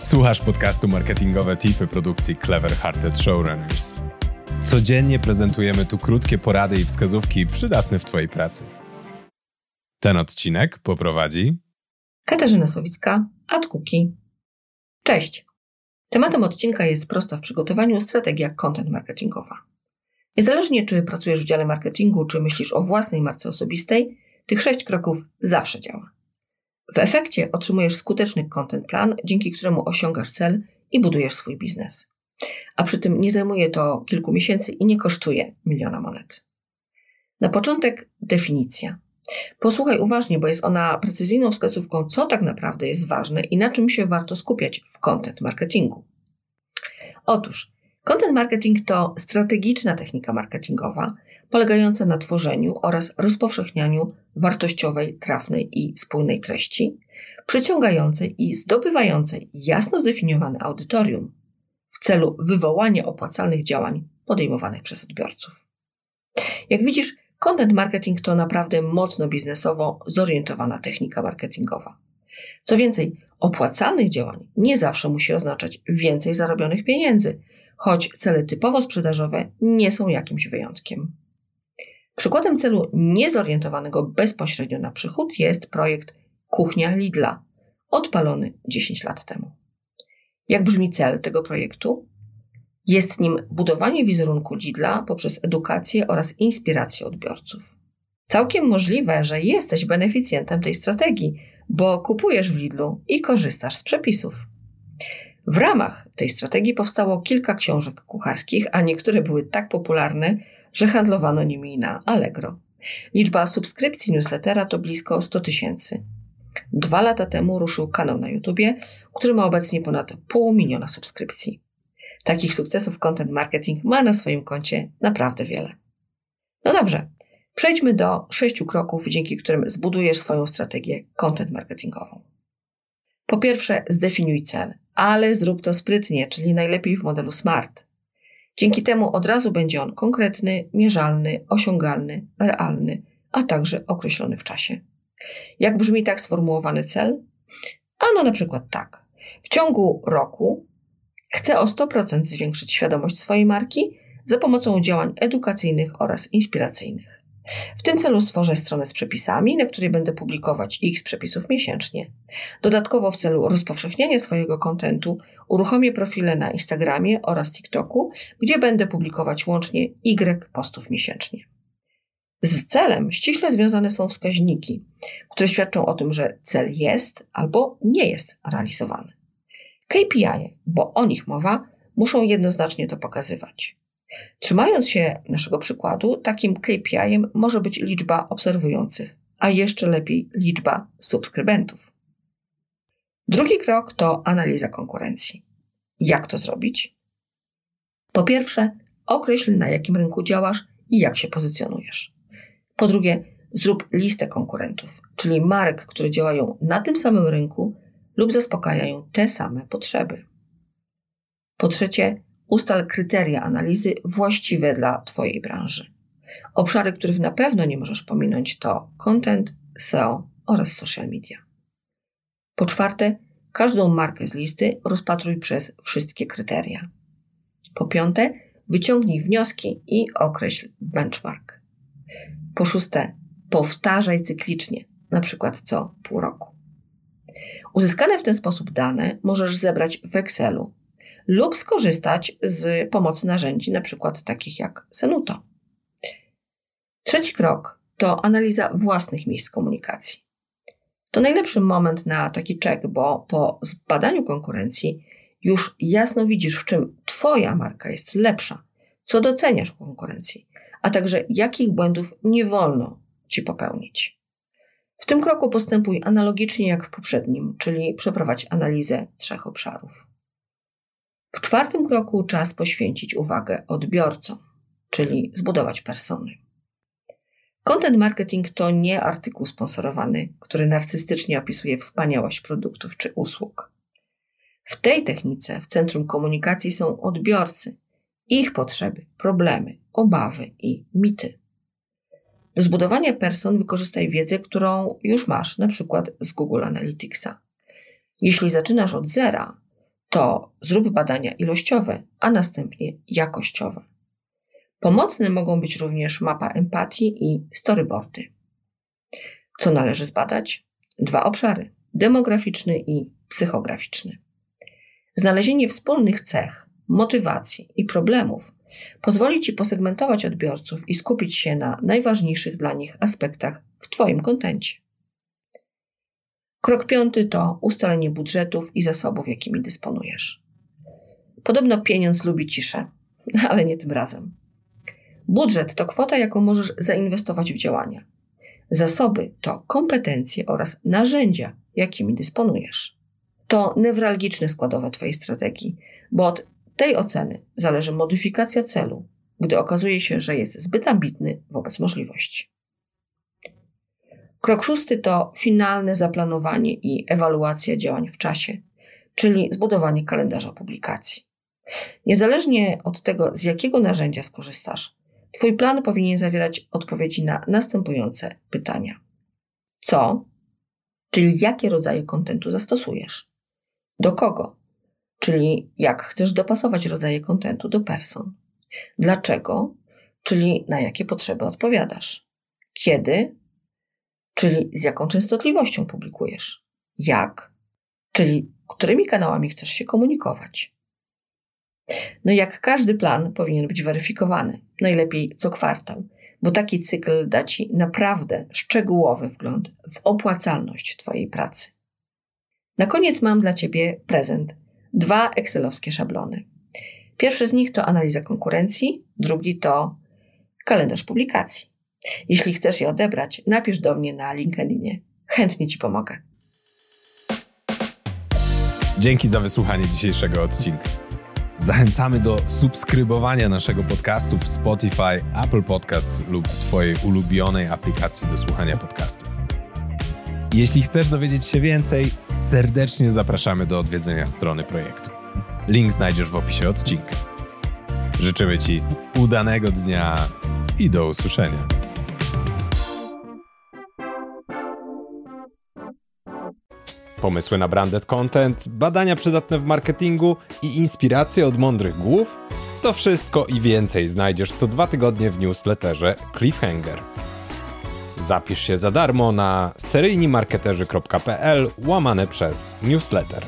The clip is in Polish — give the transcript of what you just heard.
Słuchasz podcastu Marketingowe Tipy produkcji Clever Hearted Showrunners. Codziennie prezentujemy tu krótkie porady i wskazówki przydatne w Twojej pracy. Ten odcinek poprowadzi Katarzyna Sowicka, AdCookie. Cześć! Tematem odcinka jest prosta w przygotowaniu strategia content marketingowa. Niezależnie czy pracujesz w dziale marketingu, czy myślisz o własnej marce osobistej, tych sześć kroków zawsze działa. W efekcie otrzymujesz skuteczny content plan, dzięki któremu osiągasz cel i budujesz swój biznes. A przy tym nie zajmuje to kilku miesięcy i nie kosztuje miliona monet. Na początek definicja. Posłuchaj uważnie, bo jest ona precyzyjną wskazówką, co tak naprawdę jest ważne i na czym się warto skupiać w content marketingu. Otóż, content marketing to strategiczna technika marketingowa polegająca na tworzeniu oraz rozpowszechnianiu wartościowej, trafnej i spójnej treści, przyciągającej i zdobywającej jasno zdefiniowane audytorium w celu wywołania opłacalnych działań podejmowanych przez odbiorców. Jak widzisz, content marketing to naprawdę mocno biznesowo zorientowana technika marketingowa. Co więcej, opłacalnych działań nie zawsze musi oznaczać więcej zarobionych pieniędzy, choć cele typowo sprzedażowe nie są jakimś wyjątkiem. Przykładem celu niezorientowanego bezpośrednio na przychód jest projekt Kuchnia Lidla, odpalony 10 lat temu. Jak brzmi cel tego projektu? Jest nim budowanie wizerunku Lidla poprzez edukację oraz inspirację odbiorców. Całkiem możliwe, że jesteś beneficjentem tej strategii, bo kupujesz w Lidlu i korzystasz z przepisów. W ramach tej strategii powstało kilka książek kucharskich, a niektóre były tak popularne, że handlowano nimi na Allegro. Liczba subskrypcji newslettera to blisko 100 tysięcy. Dwa lata temu ruszył kanał na YouTubie, który ma obecnie ponad pół miliona subskrypcji. Takich sukcesów content marketing ma na swoim koncie naprawdę wiele. No dobrze, przejdźmy do sześciu kroków, dzięki którym zbudujesz swoją strategię content marketingową. Po pierwsze, zdefiniuj cel, ale zrób to sprytnie, czyli najlepiej w modelu SMART. Dzięki temu od razu będzie on konkretny, mierzalny, osiągalny, realny, a także określony w czasie. Jak brzmi tak sformułowany cel? Ano na przykład tak. W ciągu roku chcę o 100% zwiększyć świadomość swojej marki za pomocą działań edukacyjnych oraz inspiracyjnych. W tym celu stworzę stronę z przepisami, na której będę publikować x przepisów miesięcznie. Dodatkowo w celu rozpowszechniania swojego kontentu uruchomię profile na Instagramie oraz TikToku, gdzie będę publikować łącznie y postów miesięcznie. Z celem ściśle związane są wskaźniki, które świadczą o tym, że cel jest albo nie jest realizowany. KPI, bo o nich mowa, muszą jednoznacznie to pokazywać. Trzymając się naszego przykładu, takim KPI może być liczba obserwujących, a jeszcze lepiej liczba subskrybentów. Drugi krok to analiza konkurencji. Jak to zrobić? Po pierwsze, określ na jakim rynku działasz i jak się pozycjonujesz. Po drugie, zrób listę konkurentów, czyli marek, które działają na tym samym rynku lub zaspokajają te same potrzeby. Po trzecie, Ustal kryteria analizy właściwe dla Twojej branży. Obszary, których na pewno nie możesz pominąć to content, SEO oraz social media. Po czwarte, każdą markę z listy rozpatruj przez wszystkie kryteria. Po piąte, wyciągnij wnioski i określ benchmark. Po szóste, powtarzaj cyklicznie, na przykład co pół roku. Uzyskane w ten sposób dane możesz zebrać w Excelu lub skorzystać z pomocy narzędzi, na przykład takich jak Senuto. Trzeci krok to analiza własnych miejsc komunikacji. To najlepszy moment na taki check, bo po zbadaniu konkurencji już jasno widzisz, w czym Twoja marka jest lepsza, co doceniasz u konkurencji, a także jakich błędów nie wolno Ci popełnić. W tym kroku postępuj analogicznie jak w poprzednim, czyli przeprowadź analizę trzech obszarów. W czwartym kroku czas poświęcić uwagę odbiorcom, czyli zbudować persony. Content marketing to nie artykuł sponsorowany, który narcystycznie opisuje wspaniałość produktów czy usług. W tej technice w centrum komunikacji są odbiorcy, ich potrzeby, problemy, obawy i mity. Do zbudowania person wykorzystaj wiedzę, którą już masz, na przykład z Google Analyticsa. Jeśli zaczynasz od zera, to zrób badania ilościowe, a następnie jakościowe. Pomocne mogą być również mapa empatii i storyboardy. Co należy zbadać? Dwa obszary: demograficzny i psychograficzny. Znalezienie wspólnych cech, motywacji i problemów pozwoli Ci posegmentować odbiorców i skupić się na najważniejszych dla nich aspektach w Twoim kontencie. Krok piąty to ustalenie budżetów i zasobów, jakimi dysponujesz. Podobno pieniądz lubi ciszę, ale nie tym razem. Budżet to kwota, jaką możesz zainwestować w działania. Zasoby to kompetencje oraz narzędzia, jakimi dysponujesz. To newralgiczne składowe Twojej strategii, bo od tej oceny zależy modyfikacja celu, gdy okazuje się, że jest zbyt ambitny wobec możliwości. Krok szósty to finalne zaplanowanie i ewaluacja działań w czasie, czyli zbudowanie kalendarza publikacji. Niezależnie od tego, z jakiego narzędzia skorzystasz, Twój plan powinien zawierać odpowiedzi na następujące pytania. Co? Czyli jakie rodzaje kontentu zastosujesz? Do kogo? Czyli jak chcesz dopasować rodzaje kontentu do person? Dlaczego? Czyli na jakie potrzeby odpowiadasz? Kiedy? Czyli z jaką częstotliwością publikujesz? Jak? Czyli którymi kanałami chcesz się komunikować? No jak każdy plan powinien być weryfikowany, najlepiej co kwartał, bo taki cykl da Ci naprawdę szczegółowy wgląd w opłacalność Twojej pracy. Na koniec mam dla Ciebie prezent. Dwa Excelowskie szablony. Pierwszy z nich to analiza konkurencji, drugi to kalendarz publikacji. Jeśli chcesz je odebrać, napisz do mnie na LinkedInie. Chętnie Ci pomogę. Dzięki za wysłuchanie dzisiejszego odcinka. Zachęcamy do subskrybowania naszego podcastu w Spotify, Apple Podcasts lub Twojej ulubionej aplikacji do słuchania podcastów. Jeśli chcesz dowiedzieć się więcej, serdecznie zapraszamy do odwiedzenia strony projektu. Link znajdziesz w opisie odcinka. Życzymy Ci udanego dnia i do usłyszenia. Pomysły na branded content, badania przydatne w marketingu i inspiracje od mądrych głów? To wszystko i więcej znajdziesz co dwa tygodnie w newsletterze Cliffhanger. Zapisz się za darmo na seryjnimarketerzy.pl łamane przez newsletter.